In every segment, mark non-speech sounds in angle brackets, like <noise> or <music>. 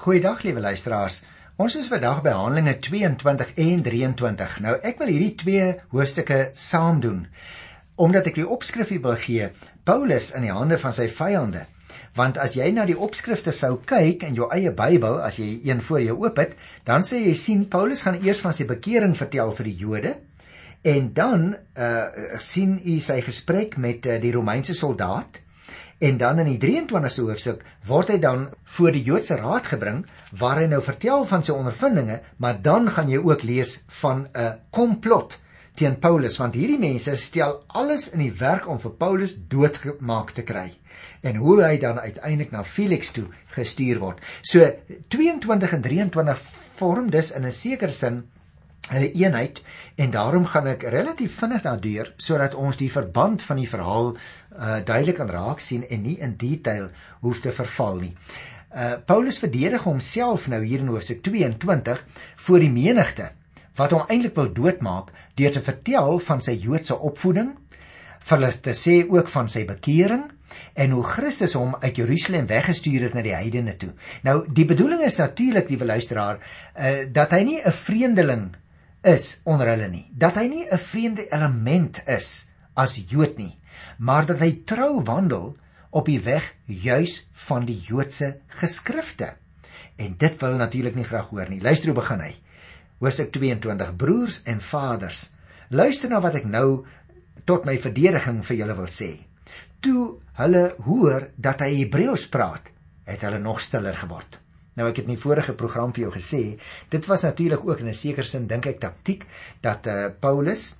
Goeiedag liewe luisteraars. Ons is vandag by Handelinge 22 en 23. Nou ek wil hierdie twee hoofstukke saam doen omdat ek die opskrif wil gee Paulus in die hande van sy vyande. Want as jy na die opskrifte sou kyk in jou eie Bybel, as jy een voor jou oop het, dan sê jy sien Paulus gaan eers van sy bekering vertel vir die Jode en dan uh sien u sy gesprek met uh, die Romeinse soldaat En dan in die 23ste hoofstuk word hy dan voor die Joodse raad gebring waar hy nou vertel van sy ondervindinge, maar dan gaan jy ook lees van 'n komplot teen Paulus want hierdie mense stel alles in die werk om vir Paulus doodgemaak te kry en hoe hy dan uiteindelik na Felix toe gestuur word. So 22 en 23 vorm dus in 'n sekere sin 'n eenheid en daarom gaan ek relatief vinnig daardeur sodat ons die verband van die verhaal uh duidelik kan raak sien en nie in detail hoef te verval nie. Uh Paulus verdedig homself nou hier in hoofstuk 22 voor die menigte wat hom eintlik wil doodmaak deur te vertel van sy Joodse opvoeding, vir hulle te sê ook van sy bekering en hoe Christus hom uit Jerusalem weggestuur het na die heidene toe. Nou die bedoeling is natuurlik, liewe luisteraar, uh dat hy nie 'n vreemdeling is onder hulle nie, dat hy nie 'n vreemde element is as Jood nie, maar dat hy trou wandel op die weg juis van die Joodse geskrifte. En dit wil natuurlik nie graag hoor nie. Luister hoe begin hy. Hoofstuk 22: Broers en vaders, luister na wat ek nou tot my verdediging vir julle wil sê. Toe hulle hoor dat hy Hebreëus praat, het hulle nog stiller geword. Nou ek het in die vorige program vir jou gesê, dit was natuurlik ook in 'n sekere sin dink ek taktik dat uh, Paulus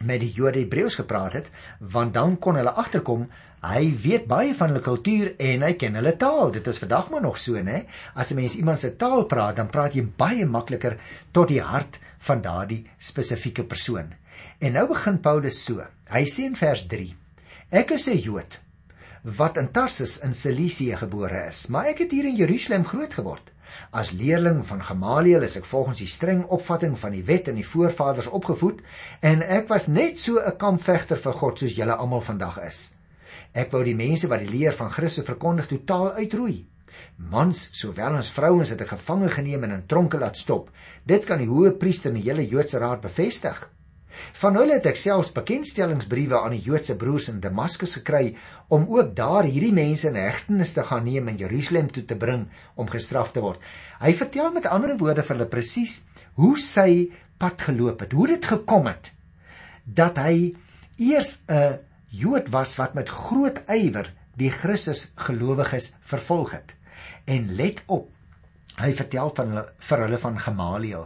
met die Jode Hebreëus gepraat het, want dan kon hulle agterkom hy weet baie van hulle kultuur en hy ken hulle taal. Dit is vandag maar nog so, né? As 'n mens iemand se taal praat, dan praat jy baie makliker tot die hart van daardie spesifieke persoon. En nou begin Paulus so. Hy sê in vers 3: Ek is 'n Jood wat in Tarsus in Cilicië gebore is, maar ek het hier in Jerusalem groot geword. As leerling van Gamaliel is ek volgens die streng opvatting van die wet en die voorvaders opgevoed en ek was net so 'n kampvegter vir God soos julle almal vandag is. Ek wou die mense wat die leer van Christus verkondig totaal uitroei. Mans sowel as vrouens het ek gevange geneem en in tronke laat stop. Dit kan die hoë priester en die hele Joodse raad bevestig. Van hulle het ek selfs bekendstellingsbriewe aan die Joodse broers in Damaskus gekry om ook daar hierdie mense in hegtenis te gaan neem en Jerusalem toe te bring om gestraf te word. Hy vertel met ander woorde vir hulle presies hoe sy pad geloop het, hoe dit gekom het dat hy eers 'n Jood was wat met groot ywer die Christus gelowiges vervolg het. En let op, hy vertel van hulle vir hulle van Gamaliel.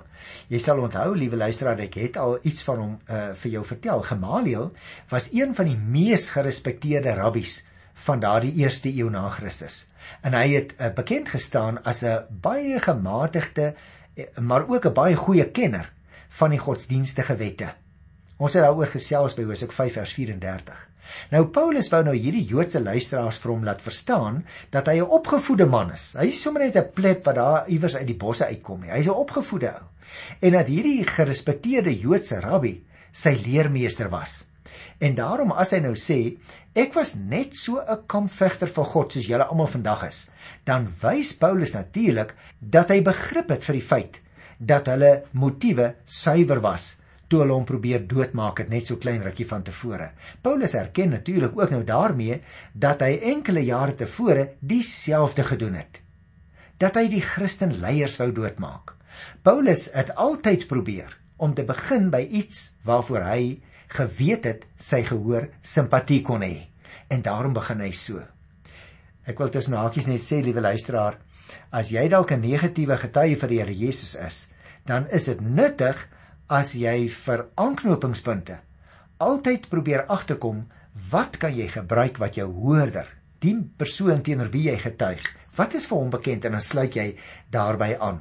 Jy sal onthou, liewe luisteraar, ek het al iets van hom uh, vir jou vertel. Gamaliel was een van die mees gerespekteerde rabbies van daardie eerste eeu na Christus. En hy het uh, bekend gestaan as 'n baie gematigde uh, maar ook 'n baie goeie kenner van die godsdienstige wette. Ons het daaroor gesels by Hosea 5 vers 34. Nou Paulus wou nou hierdie Joodse luisteraars vir hom laat verstaan dat hy 'n opgevoede man is. Hy is sommer net 'n pleb wat daar iewers uit die bosse uitkom nie. Hy's 'n opgevoede ou. En dat hierdie gerespekteerde Joodse rabbi sy leermeester was. En daarom as hy nou sê ek was net so 'n kampvegter vir God soos julle almal vandag is, dan wys Paulus natuurlik dat hy begrip het vir die feit dat hulle motiewe suiwer was toe hulle hom probeer doodmaak het net so klein rukkie van tevore. Paulus erken natuurlik ook nou daarmee dat hy enkele jare tevore dieselfde gedoen het. Dat hy die Christen leiers wou doodmaak. Paulus het altyd probeer om te begin by iets waarvoor hy geweet het sy gehoor simpatie kon hê. En daarom begin hy so. Ek wil tussen hakies net sê liewe luisteraar, as jy dalk 'n negatiewe getuie vir die Here Jesus is, dan is dit nuttig as jy vir aanknopingspunte altyd probeer agterkom wat kan jy gebruik wat jou hoorder die persoon teenoor wie jy getuig wat is vir hom bekend en dan sluit jy daarbey aan.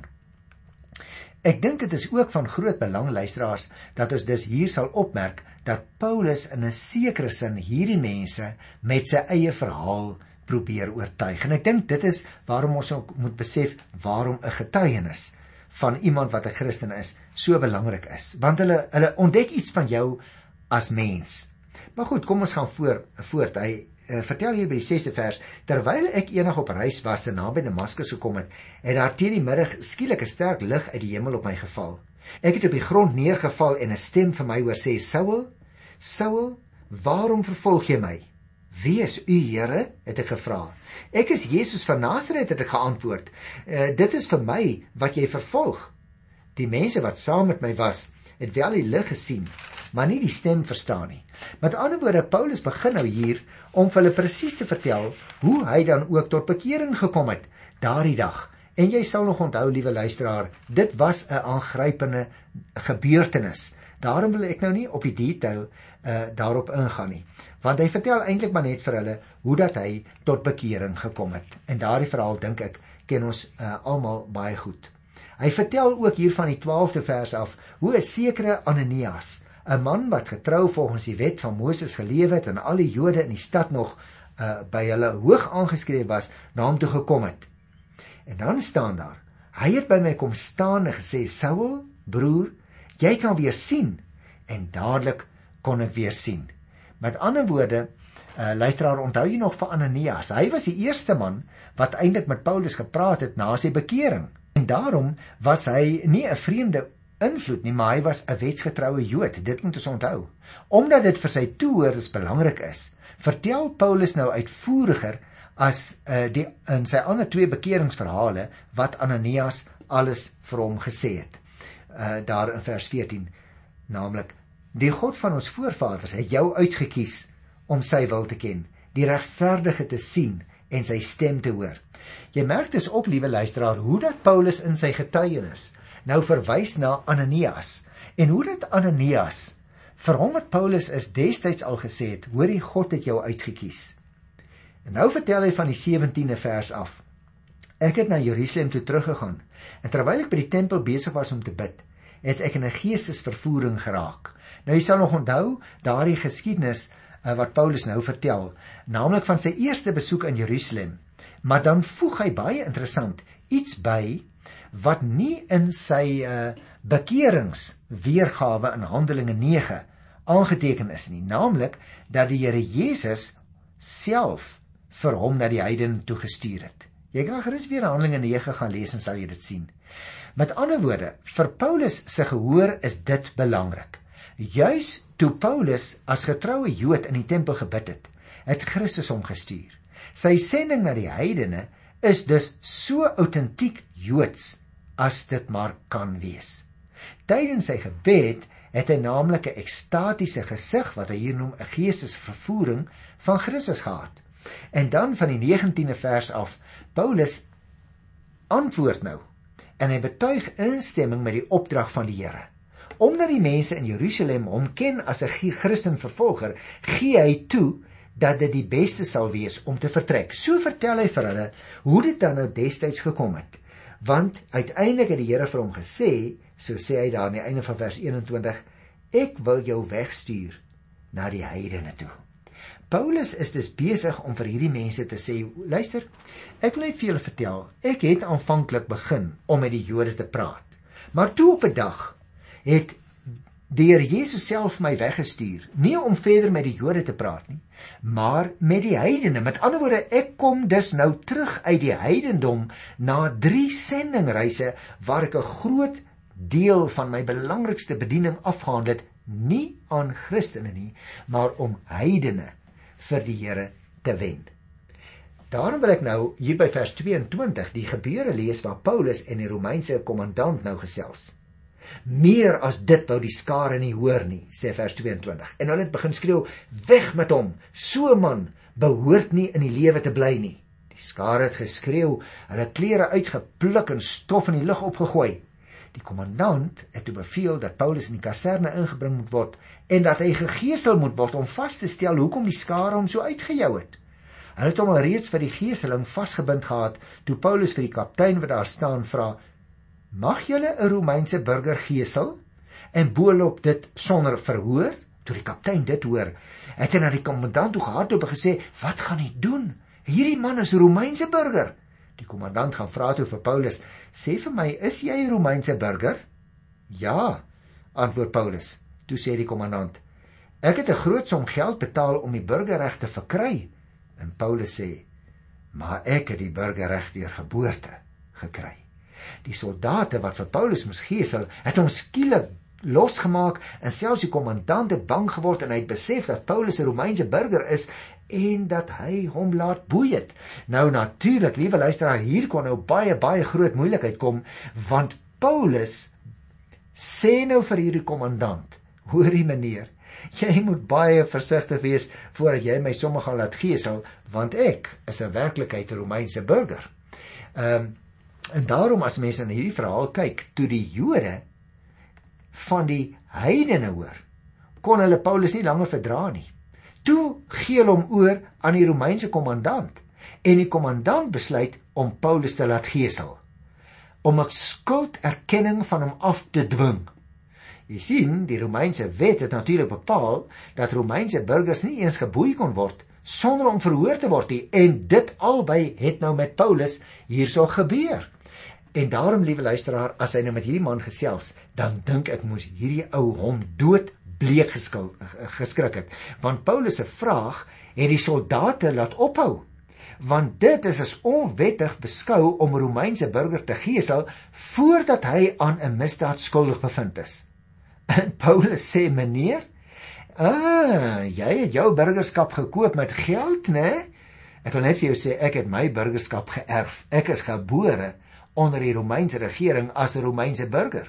Ek dink dit is ook van groot belang luisteraars dat ons dus hier sal opmerk dat Paulus in 'n sekere sin hierdie mense met sy eie verhaal probeer oortuig. En ek dink dit is waarom ons ook moet besef waarom 'n getuienis van iemand wat 'n Christen is so belangrik is want hulle hulle ontdek iets van jou as mens. Maar goed, kom ons gaan voor voort. Hy uh, vertel hier by die 6de vers, terwyl ek eendag op reis was en naby Damaskus gekom het, het daar teen die middag skielik 'n sterk lig uit die hemel op my geval. Ek het op die grond neergeval en 'n stem vir my hoor sê: "Saul, Saul, waarom vervolg jy my?" "Wie is u, Here?" het ek gevra. "Ek is Jesus van Nasaret," het ek geantwoord. Uh, "Dit is vir my wat jy vervolg." Die mense wat saam met my was, het wel die lig gesien, maar nie die stem verstaan nie. Met ander woorde, Paulus begin nou hier om hulle presies te vertel hoe hy dan ook tot bekering gekom het daardie dag. En jy sal nog onthou, liewe luisteraar, dit was 'n aangrypende gebeurtenis. Daarom wil ek nou nie op die detail uh daarop ingaan nie, want hy vertel eintlik maar net vir hulle hoe dat hy tot bekering gekom het. En daardie verhaal dink ek ken ons uh almal baie goed. Hy vertel ook hier van die 12de vers af hoe 'n sekere Ananias 'n man wat getrou volgens die wet van Moses geleef het en al die Jode in die stad nog uh, by hulle hoog aangeskryf was, na hom toe gekom het. En dan staan daar: Hy het by my kom staan en gesê: "Saul, broer, jy kan weer sien." En dadelik kon ek weer sien. Met ander woorde, uh, luisteraar, onthou jy nog van Ananias? Hy was die eerste man wat eintlik met Paulus gepraat het na sy bekering. En daarom was hy nie 'n vreemde invloed nie, maar hy was 'n wetsgetroue Jood. Dit moet ons onthou. Omdat dit vir sy toehoorders belangrik is, vertel Paulus nou uitvoeriger as uh, die in sy ander twee bekeringsverhale wat Ananias alles vir hom gesê het. Uh daar in vers 14, naamlik: "Die God van ons voorvaders het jou uitgekies om sy wil te ken, die regverdige te sien en sy stem te hoor." Jy merk dis op, liewe luisteraar, hoe dat Paulus in sy getuienis nou verwys na Ananias en hoe dit Ananias vir hom wat Paulus is destyds al gesê het, hoor die God het jou uitgekies. En nou vertel hy van die 17de vers af. Ek het na Jerusalem toe teruggegaan en terwyl ek by die tempel besig was om te bid, het ek in 'n geestesvervoering geraak. Nou jy sal nog onthou daardie geskiedenis uh, wat Paulus nou vertel, naamlik van sy eerste besoek aan Jerusalem. Maar dan voeg hy baie interessant iets by wat nie in sy uh, bekerings weergawe in Handelinge 9 aangeteken is nie, naamlik dat die Here Jesus self vir hom na die heidene toe gestuur het. Jy kan gerus weer Handelinge 9 gaan lees en sal jy dit sien. Met ander woorde, vir Paulus se gehoor is dit belangrik. Juis toe Paulus as getroue Jood in die tempel gebid het, het Christus hom gestuur. Sy sending na die heidene is dus so autentiek Joods as dit maar kan wees. Tydens sy gebed het hy naamlik 'n ekstatiese gesig wat hy hier noem 'n geestesvervoering van Christus gehad. En dan van die 19de vers af, Paulus antwoord nou en hy betuig instemming met die opdrag van die Here. Omdat die mense in Jerusalem hom ken as 'n Christenvervolger, gee hy toe dat dit die beste sal wees om te vertrek. So vertel hy vir hulle hoe dit dan nou destyds gekom het want uiteindelik het die Here vir hom gesê, so sê hy daar aan die einde van vers 21, ek wil jou wegstuur na die heidene toe. Paulus is dus besig om vir hierdie mense te sê, luister, ek wil net vir julle vertel, ek het aanvanklik begin om met die Jode te praat. Maar toe op 'n dag het die Here Jesus self my weggestuur, nie om verder met die Jode te praat nie, maar met die heidene. Met ander woorde, ek kom dus nou terug uit die heidendom na 3 sendingreise waar ek 'n groot deel van my belangrikste bediening afgehandel het, nie aan Christene nie, maar om heidene vir die Here te wen. Daarom wil ek nou hier by vers 22 die gebeure lees waar Paulus en die Romeinse kommandant nou gesels. Meer as dit wou die skare nie hoor nie, sê vers 22. En hulle het begin skreeu: "Weg met hom! So 'n man behoort nie in die lewe te bly nie." Die skare het geskreeu, hulle klere uitgepluk en stof in die lug opgegooi. Die kommandant het toe beveel dat Paulus in die kaserne ingebring moet word en dat hy gegeesel moet word om vas te stel hoekom die skare hom so uitgejou het. Hulle het hom al reeds vir die geeseling vasgebind gehad toe Paulus vir die kaptein wat daar staan vra: Mag julle 'n Romeinse burger gesel en boonop dit sonder verhoor? Toe die kaptein dit hoor, het hy na die kommandant toe gehardloop en gesê: "Wat gaan hy doen? Hierdie man is 'n Romeinse burger." Die kommandant gaan vra toe vir Paulus: "Sê vir my, is jy 'n Romeinse burger?" "Ja," antwoord Paulus. Toe sê die kommandant: "Ek het 'n groot som geld betaal om die burgerreg te verkry. En Paulus sê: "Maar ek het die burgerreg deur geboorte gekry." Die soldate wat vir Paulus moes gesel, het hom skielik losgemaak en selfs die kommandant het bang geword en hy het besef dat Paulus 'n Romeinse burger is en dat hy hom laat boei het. Nou natuurlik, liewe luisteraar, hier kon nou baie baie groot moeilikheid kom want Paulus sê nou vir hierdie kommandant: "Hoorie meneer, jy moet baie versigtig wees voordat jy my sommer gaan laat gesel, want ek is 'n werklikheid Romeinse burger." Ehm um, en daarom as mense na hierdie verhaal kyk, toe die Jode van die heidene hoor, kon hulle Paulus nie langer verdra nie. Toe gee hulle hom oor aan die Romeinse kommandant en die kommandant besluit om Paulus te laat gesel om 'n skulderkenning van hom af te dwing. Jy sien, die Romeinse wet het natuurlik bepaal dat Romeinse burgers nie eens geboei kon word sonder om verhoor te word nie en dit albei het nou met Paulus hierso gebeur. En daarom, liewe luisteraar, as hy nou met hierdie man gesels, dan dink ek moes hierdie ou hom dood bleek geskil geskrik het. Want Paulus se vraag het die soldate laat ophou. Want dit is as onwettig beskou om 'n Romeinse burger te gesel voordat hy aan 'n misdaad skuldig bevind is. En <laughs> Paulus sê: "Meneer, ah, jy het jou burgerskap gekoop met geld, né? Ek wil net vir jou sê ek het my burgerskap geërf. Ek is gebore onder die Romeinse regering as 'n Romeinse burger.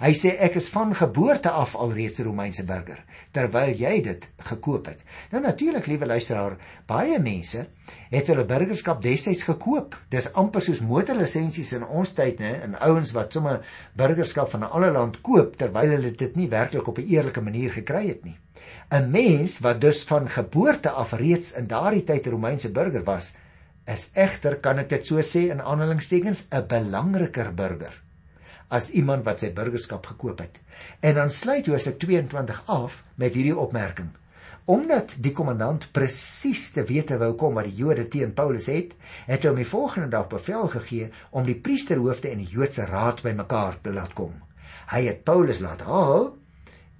Hy sê ek is van geboorte af alreeds 'n Romeinse burger terwyl jy dit gekoop het. Nou natuurlik, liewe luisteraar, baie mense het hulle burgerskap destyds gekoop. Dis amper soos motorlisensies in ons tyd, né, en ouens wat sommer burgerskap van 'n ander land koop terwyl hulle dit nie werklik op 'n eerlike manier gekry het nie. 'n Mens wat dus van geboorte af reeds in daardie tyd 'n Romeinse burger was, is egter kan ek dit so sê in aanhalingstekens 'n belangriker burger as iemand wat sy burgerskap gekoop het. En dan sluit Josef 22 af met hierdie opmerking. Omdat die kommandant presies te wete wou kom wat die Jode teen Paulus het, het hy hom die volgende dag bevel gegee om die priesterhoofde en die Joodse raad bymekaar te laat kom. Hy het Paulus laat haal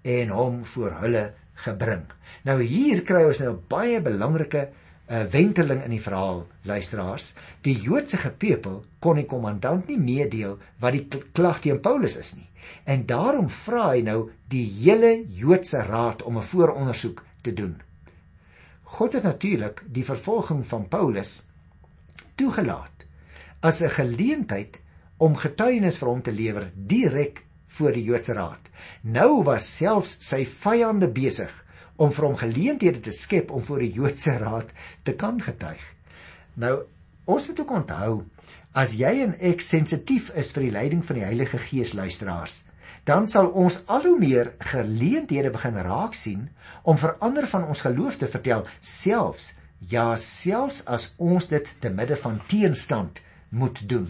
en hom voor hulle gebring. Nou hier kry ons nou baie belangrike 'n wenteling in die verhaal, luisteraars. Die Joodse gepeupel kon die kommandant nie meedeel wat die klag teen Paulus is nie. En daarom vra hy nou die hele Joodse raad om 'n voorondersoek te doen. God het natuurlik die vervolging van Paulus toegelaat as 'n geleentheid om getuienis vir hom te lewer direk voor die Joodse raad. Nou was selfs sy vyande besig om vir hom geleenthede te skep om voor die Joodse raad te kan getuig. Nou, ons moet ook onthou as jy en ek sensitief is vir die leiding van die Heilige Gees luisteraars, dan sal ons al hoe meer geleenthede begin raak sien om vir ander van ons geloof te vertel, selfs ja, selfs as ons dit te midde van teenstand moet doen.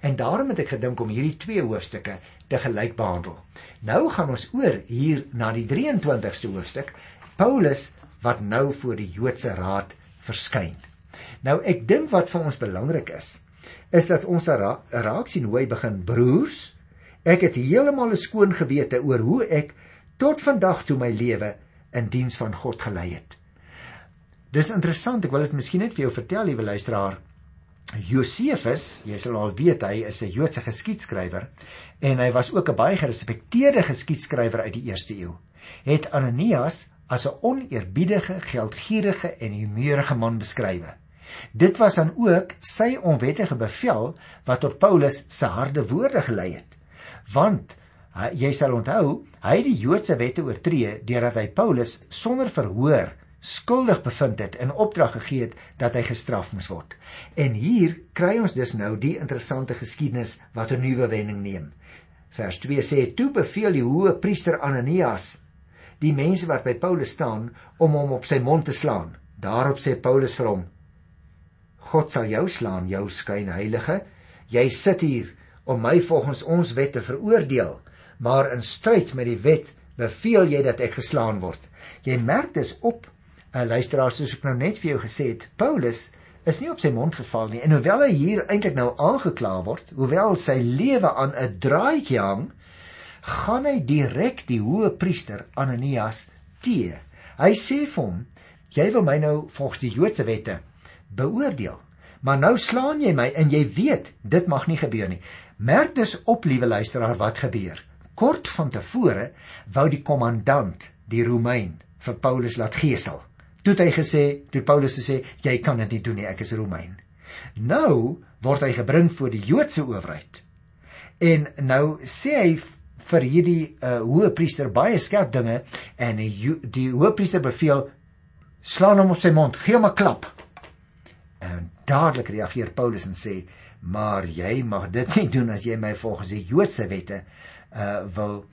En daarom het ek gedink om hierdie twee hoofstukke te gelyk behandel. Nou gaan ons oor hier na die 23ste hoofstuk Paulus wat nou voor die Joodse raad verskyn. Nou ek dink wat vir ons belangrik is, is dat ons ra raak sien hoe hy begin broers. Ek het heeltemal 'n skoon gewete oor hoe ek tot vandag toe my lewe in diens van God gelei het. Dis interessant, ek wil dit miskien net vir jou vertel, liewe luisteraar. Josefus, jy sal al weet hy is 'n Joodse geskiedskrywer en hy was ook 'n baie gerespekteerde geskiedskrywer uit die 1ste eeu. Het Ananias as 'n oneerbiedige, geldgierige en humeurige man beskrywe. Dit was dan ook sy onwettige bevel wat tot Paulus se harde woorde gelei het. Want hy, jy sal onthou, hy het die Joodse wette oortree deurdat hy Paulus sonder verhoor skuldig bevind het en opdrag gegee het dat hy gestraf moes word. En hier kry ons dus nou die interessante geskiedenis wat 'n nuwe wending neem. Vers 2 sê: "Toe beveel die hoë priester Ananias die mense wat by Paulus staan om hom op sy mond te slaan. Daarop sê Paulus vir hom: God sal jou slaan, jou skynheilige. Jy sit hier om my volgens ons wet te veroordeel, maar in stryd met die wet beveel jy dat ek geslaan word. Jy merk dus op, 'n uh, luisteraar soos ek nou net vir jou gesê het, Paulus is nie op sy mond geval nie en hoewel hy hier eintlik nou aangekla word, hoewel sy lewe aan 'n draadjie hang, gaan hy direk die hoë priester Ananias teë. Hy sê vir hom: "Jy wil my nou volgens die Joodse wette beoordeel. Maar nou slaan jy my en jy weet dit mag nie gebeur nie. Merk dus op, liewe luisteraar, wat gebeur. Kort van tevore wou die kommandant, die Romein, vir Paulus laat gesel. Toe het hy gesê, toe Paulus gesê, jy kan dit nie doen nie, ek is Romein. Nou word hy gebring voor die Joodse owerheid. En nou sê hy vir hierdie uh, hoë priester baie skerp dinge en die, die hoë priester beveel slaan hom op sy mond, gee hom 'n klap. En dadelik reageer Paulus en sê: "Maar jy mag dit nie doen as jy my volgens die Joodse wette uh wil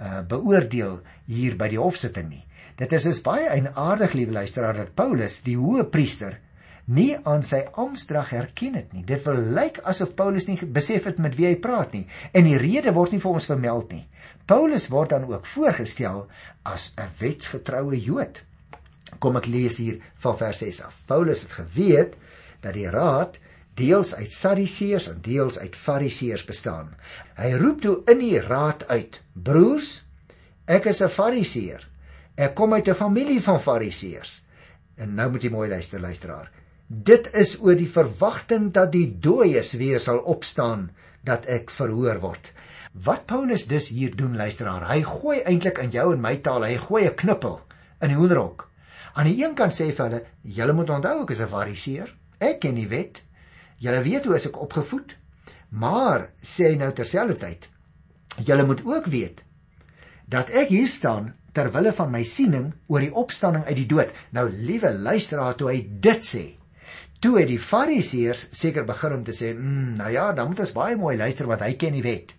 uh beoordeel hier by die hofsitting nie." Dit is dus baie eienaardig, liewe luisteraar, dat Paulus, die hoë priester, nie aan sy amptdrag herken het nie. Dit wil lyk asof Paulus nie besef het met wie hy praat nie en die rede word nie vir ons vermeld nie. Paulus word dan ook voorgestel as 'n wetsgetroue Jood. Kom ek lees hier van vers 6 af. Paulus het geweet dat die raad deels uit Sadduseërs en deels uit Fariseërs bestaan. Hy roep toe in die raad uit: "Broers, ek is 'n Fariseër. Ek kom uit 'n familie van Fariseërs." En nou moet jy mooi luister, luisteraar. Dit is oor die verwagting dat die dooies weer sal opstaan dat ek verhoor word. Wat Paulus dus hier doen luisteraar, hy gooi eintlik in jou en my taal, hy gooi 'n knippel in die hoenderhok. Aan die een kant sê hy vir hulle, julle moet onthou ek is 'n fariseer, ek ken die wet. Julle weet hoe ek opgevoed. Maar sê hy nou terselfdertyd, julle moet ook weet dat ek hier staan ter wille van my siening oor die opstanding uit die dood. Nou liewe luisteraar, toe hy dit sê, Toe het die Fariseërs seker begin om te sê, "Mm, nou ja, dan moet ons baie mooi luister wat hy ken die wet."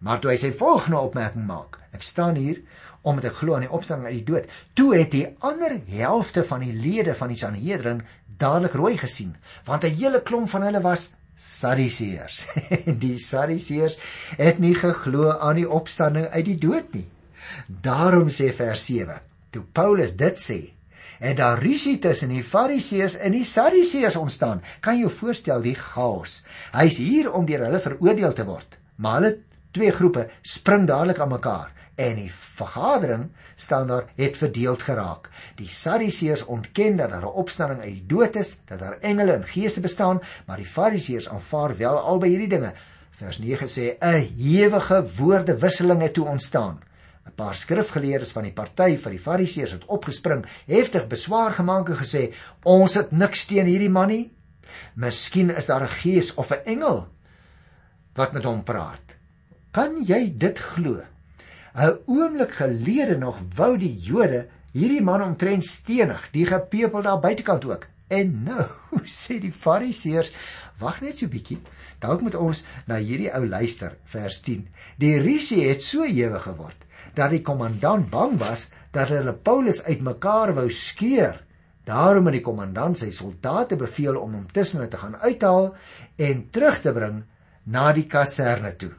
Maar toe hy sy volgende opmerking maak, ek staan hier omdat ek glo aan die opstanding uit die dood. Toe het die ander helfte van die lede van die Sanhedrin dadelik rooi gesien, want 'n hele klomp van hulle was Sadduseërs. <laughs> die Sadduseërs het nie geglo aan die opstanding uit die dood nie. Daarom sê vers 7, toe Paulus dit sê, het daar rusie tussen die Fariseërs en die Sadduseërs ontstaan. Kan jy jou voorstel die chaos? Hy's hier om deur hulle veroordeel te word. Maar hulle twee groepe spring dadelik aan mekaar en die vergadering staan daar het verdeeld geraak. Die Sadduseërs ontken dat daar 'n opstanding uit die dood is, dat daar engele en geeste bestaan, maar die Fariseërs aanvaar wel albei hierdie dinge. Vers 9 sê 'n ewige woordewisseling het toe ontstaan. 'n Paar skrifgeleerdes van die party van die Fariseërs het opgespring, heftig beswaar gemaak en gesê: "Ons het niks teen hierdie man nie. Miskien is daar 'n gees of 'n engel wat met hom praat." Kan jy dit glo? 'n Oomblik gelede nog wou die Jode hierdie man omtrent stenig, die gepepel daar buitekant ook. En nou <laughs> sê die Fariseërs, wag net so bietjie. Dalk moet ons na hierdie ou luister, vers 10. Die risie het so ewig geword dat die kommandant bang was dat hulle Paulus uitmekaar wou skeur. Daarom het die kommandant sy soldate beveel om hom tussen hulle te gaan uithaal en terug te bring na die kaserne toe.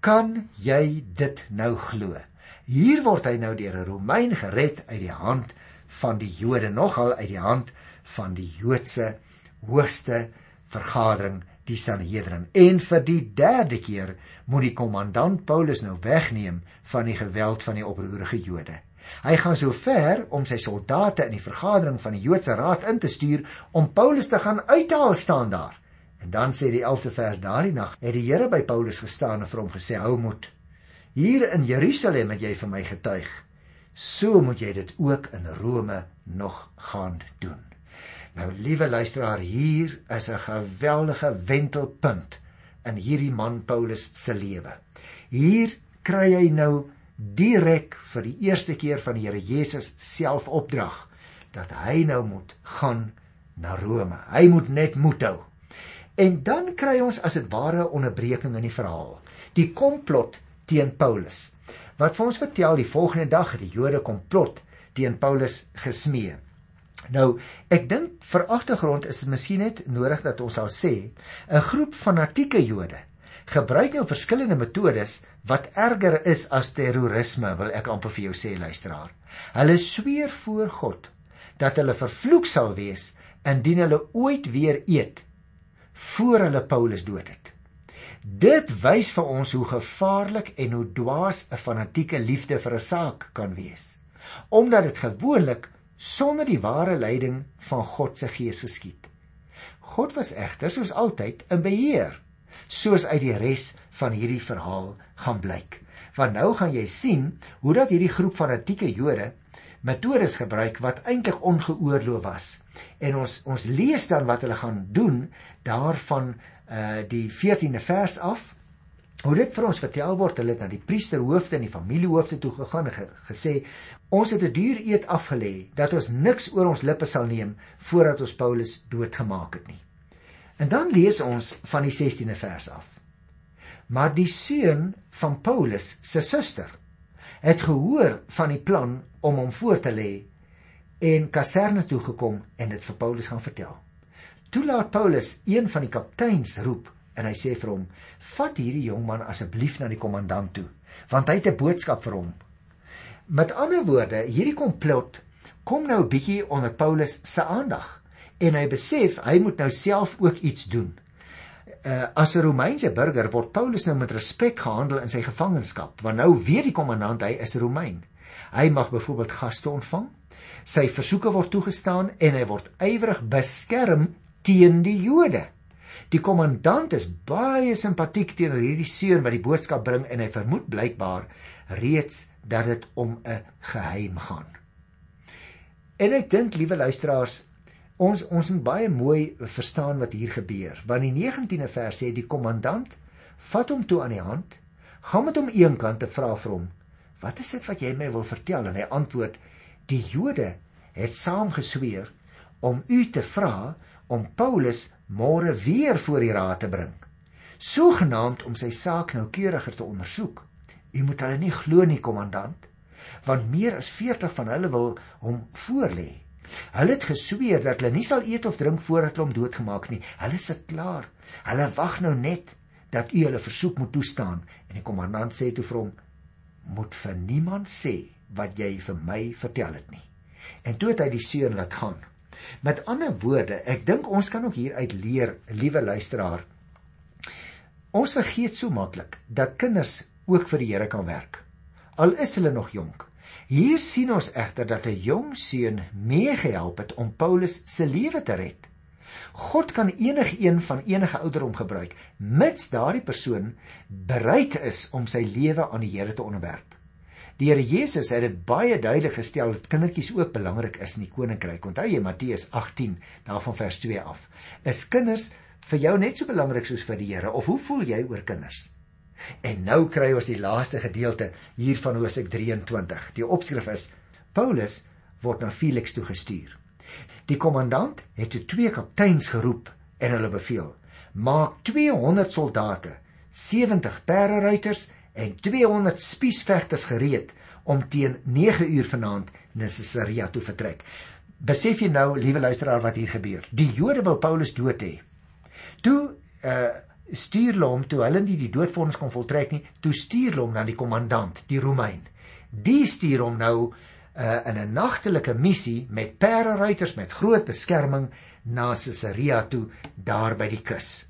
Kan jy dit nou glo? Hier word hy nou deur 'n Romein gered uit die hand van die Jode, nogal uit die hand van die Joodse hoogste vergadering die Sanhedrin en vir die derde keer moet die kommandant Paulus nou wegneem van die geweld van die oproerige Jode. Hy gaan so ver om sy soldate in die vergadering van die Joodse raad in te stuur om Paulus te gaan uithaal staan daar. En dan sê die 11de vers daardie nag het die Here by Paulus gestaan en vir hom gesê: "Hou moed. Hier in Jerusalem het jy vir my getuig. So moet jy dit ook in Rome nog gaan doen." Nou liewe luisteraar, hier is 'n geweldige wentelpunt in hierdie man Paulus se lewe. Hier kry hy nou direk vir die eerste keer van die Here Jesus self opdrag dat hy nou moet gaan na Rome. Hy moet net moed hou. En dan kry ons as dit ware 'n onderbreking in die verhaal. Die komplot teen Paulus. Wat vir ons vertel die volgende dag het die Jode komplot teen Paulus gesmee. Nou, ek dink vir agtergrond is dit miskien net nodig dat ons sal sê 'n groep fanatieke Jode gebruik nou verskillende metodes wat erger is as terrorisme, wil ek amper vir jou sê luisteraar. Hulle sweer voor God dat hulle vervloek sal wees indien hulle ooit weer eet voor hulle Paulus dood het. Dit wys vir ons hoe gevaarlik en hoe dwaas 'n fanatieke liefde vir 'n saak kan wees. Omdat dit gewoonlik sonder die ware leiding van God se Gees geskied. God was egter soos altyd in beheer, soos uit die res van hierdie verhaal gaan blyk. Want nou gaan jy sien hoe dat hierdie groep fanatieke Jode metodes gebruik wat eintlik ongeoorloof was. En ons ons lees dan wat hulle gaan doen daarvan uh die 14de vers af Hoe dit vir ons vertel word, hulle het na die priesterhoofde en die familiehoofde toe gegaan en ge gesê ons het 'n duur eed afgelê dat ons niks oor ons lippe sal neem voordat ons Paulus doodgemaak het nie. En dan lees ons van die 16de vers af. Maar die seun van Paulus se suster het gehoor van die plan om hom voor te lê en kaserne toe gekom en dit vir Paulus gaan vertel. Toe laat Paulus een van die kapteins roep en hy sê vir hom: "Vat hierdie jong man asseblief na die kommandant toe, want hy het 'n boodskap vir hom." Met ander woorde, hierdie komplot kom nou 'n bietjie onder Paulus se aandag en hy besef hy moet nou self ook iets doen. Uh, as 'n Romeinse burger word Paulus nou met respek gehandel in sy gevangenskap, want nou weet die kommandant hy is Romein. Hy mag byvoorbeeld gaste ontvang. Sy versoeke word toegestaan en hy word ywerig beskerm teen die Jode. Die kommandant is baie simpatiek teenoor hierdie seun wat die boodskap bring en hy vermoed blykbaar reeds dat dit om 'n geheim gaan. En ek dink liewe luisteraars, ons ons moet baie mooi verstaan wat hier gebeur. Want die 19de vers sê die kommandant vat hom toe aan die hand, gaan met hom eenkant te vra vir hom: "Wat is dit wat jy my wil vertel?" En hy antwoord: "Die Jode het saam gesweer om u te vra om Paulus môre weer voor die raad te bring. Sogenaamd om sy saak noukeuriger te ondersoek. U moet hulle nie glo nie, kommandant, want meer as 40 van hulle wil hom voorlê. Hulle het gesweer dat hulle nie sal eet of drink voordat hulle hom doodgemaak nie. Hulle sit klaar. Hulle wag nou net dat u hulle versoek moet toestaan en die kommandant sê toe vir hom: "Moet vir niemand sê wat jy vir my vertel het nie." En toe het hy die seun laat gaan. Met ander woorde, ek dink ons kan ook hieruit leer, liewe luisteraar. Ons vergeet so maklik dat kinders ook vir die Here kan werk. Al is hulle nog jonk. Hier sien ons egter dat 'n jong seun meegehelp het om Paulus se lewe te red. God kan enigiemand van enige ouderdom gebruik, mits daardie persoon bereid is om sy lewe aan die Here te onderwerp. Die Here Jesus het dit baie duidelik gestel dat kindertjies ook belangrik is in die koninkryk. Onthou jy Matteus 18 daarvan vers 2 af. Is kinders vir jou net so belangrik soos vir die Here of hoe voel jy oor kinders? En nou kry ons die laaste gedeelte hier van Hosea 23. Die opskrif is Paulus word na Felix toe gestuur. Die kommandant het toe twee kapteins geroep en hulle beveel: "Maak 200 soldate, 70 perderuiters en 200 spiesvegters gereed om teen 9 uur vanaand na Caesarea toe vertrek. Besef jy nou, liewe luisteraar, wat hier gebeur? Die Jode wil Paulus dood hê. Toe uh stuur hulle hom toe hulle nie die doodvonnis kon voltrek nie, toe stuur hulle hom na die kommandant, die Romein. Die stuur hom nou uh in 'n nagtelike missie met perderuiters met groot beskerming na Caesarea toe daar by die kus.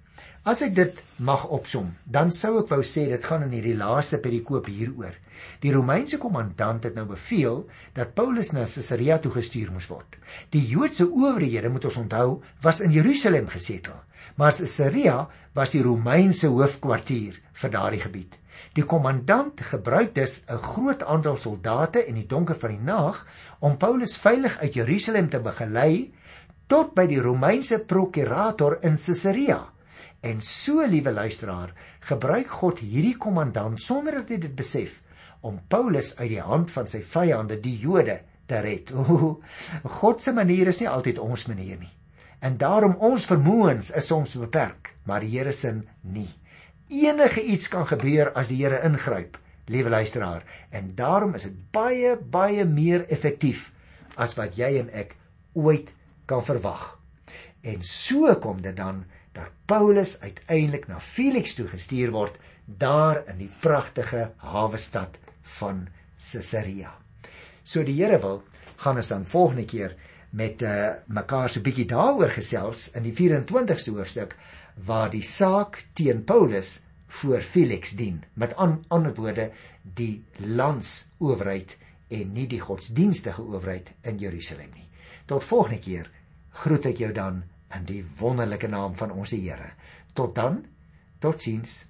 As ek dit mag opsom, dan sou ek wou sê dit gaan in hierdie laaste perikoop hieroor. Die Romeinse kommandant het nou beveel dat Paulus na Caesarea toe gestuur moes word. Die Joodse owerhede, moet ons onthou, was in Jerusalem gesetel, maar Caesarea was die Romeinse hoofkwartier vir daardie gebied. Die kommandant gebruik dus 'n groot aantal soldate in die donker van die nag om Paulus veilig uit Jerusalem te begelei tot by die Romeinse prokurator in Caesarea. En so, liewe luisteraar, gebruik God hierdie kommandant sonder dat hy dit besef om Paulus uit die hand van sy vyande, die Jode, te red. <laughs> O, God se manier is nie altyd ons manier nie. En daarom ons vermoëns is soms beperk, maar die Here se nie. Enige iets kan gebeur as die Here ingryp, liewe luisteraar, en daarom is dit baie baie meer effektief as wat jy en ek ooit kan verwag. En so kom dit dan dat Paulus uiteindelik na Felix toe gestuur word daar in die pragtige hawe stad van Caesarea. So die Here wil gaan ons dan volgende keer met uh, mekaar so 'n bietjie daaroor gesels in die 24ste hoofstuk waar die saak teen Paulus voor Felix dien. Met an, ander woorde die landsowerheid en nie die godsdienstige owerheid in Jerusalem nie. Tot volgende keer groet ek jou dan in die wonderlike naam van ons Here. Tot dan. Totsiens.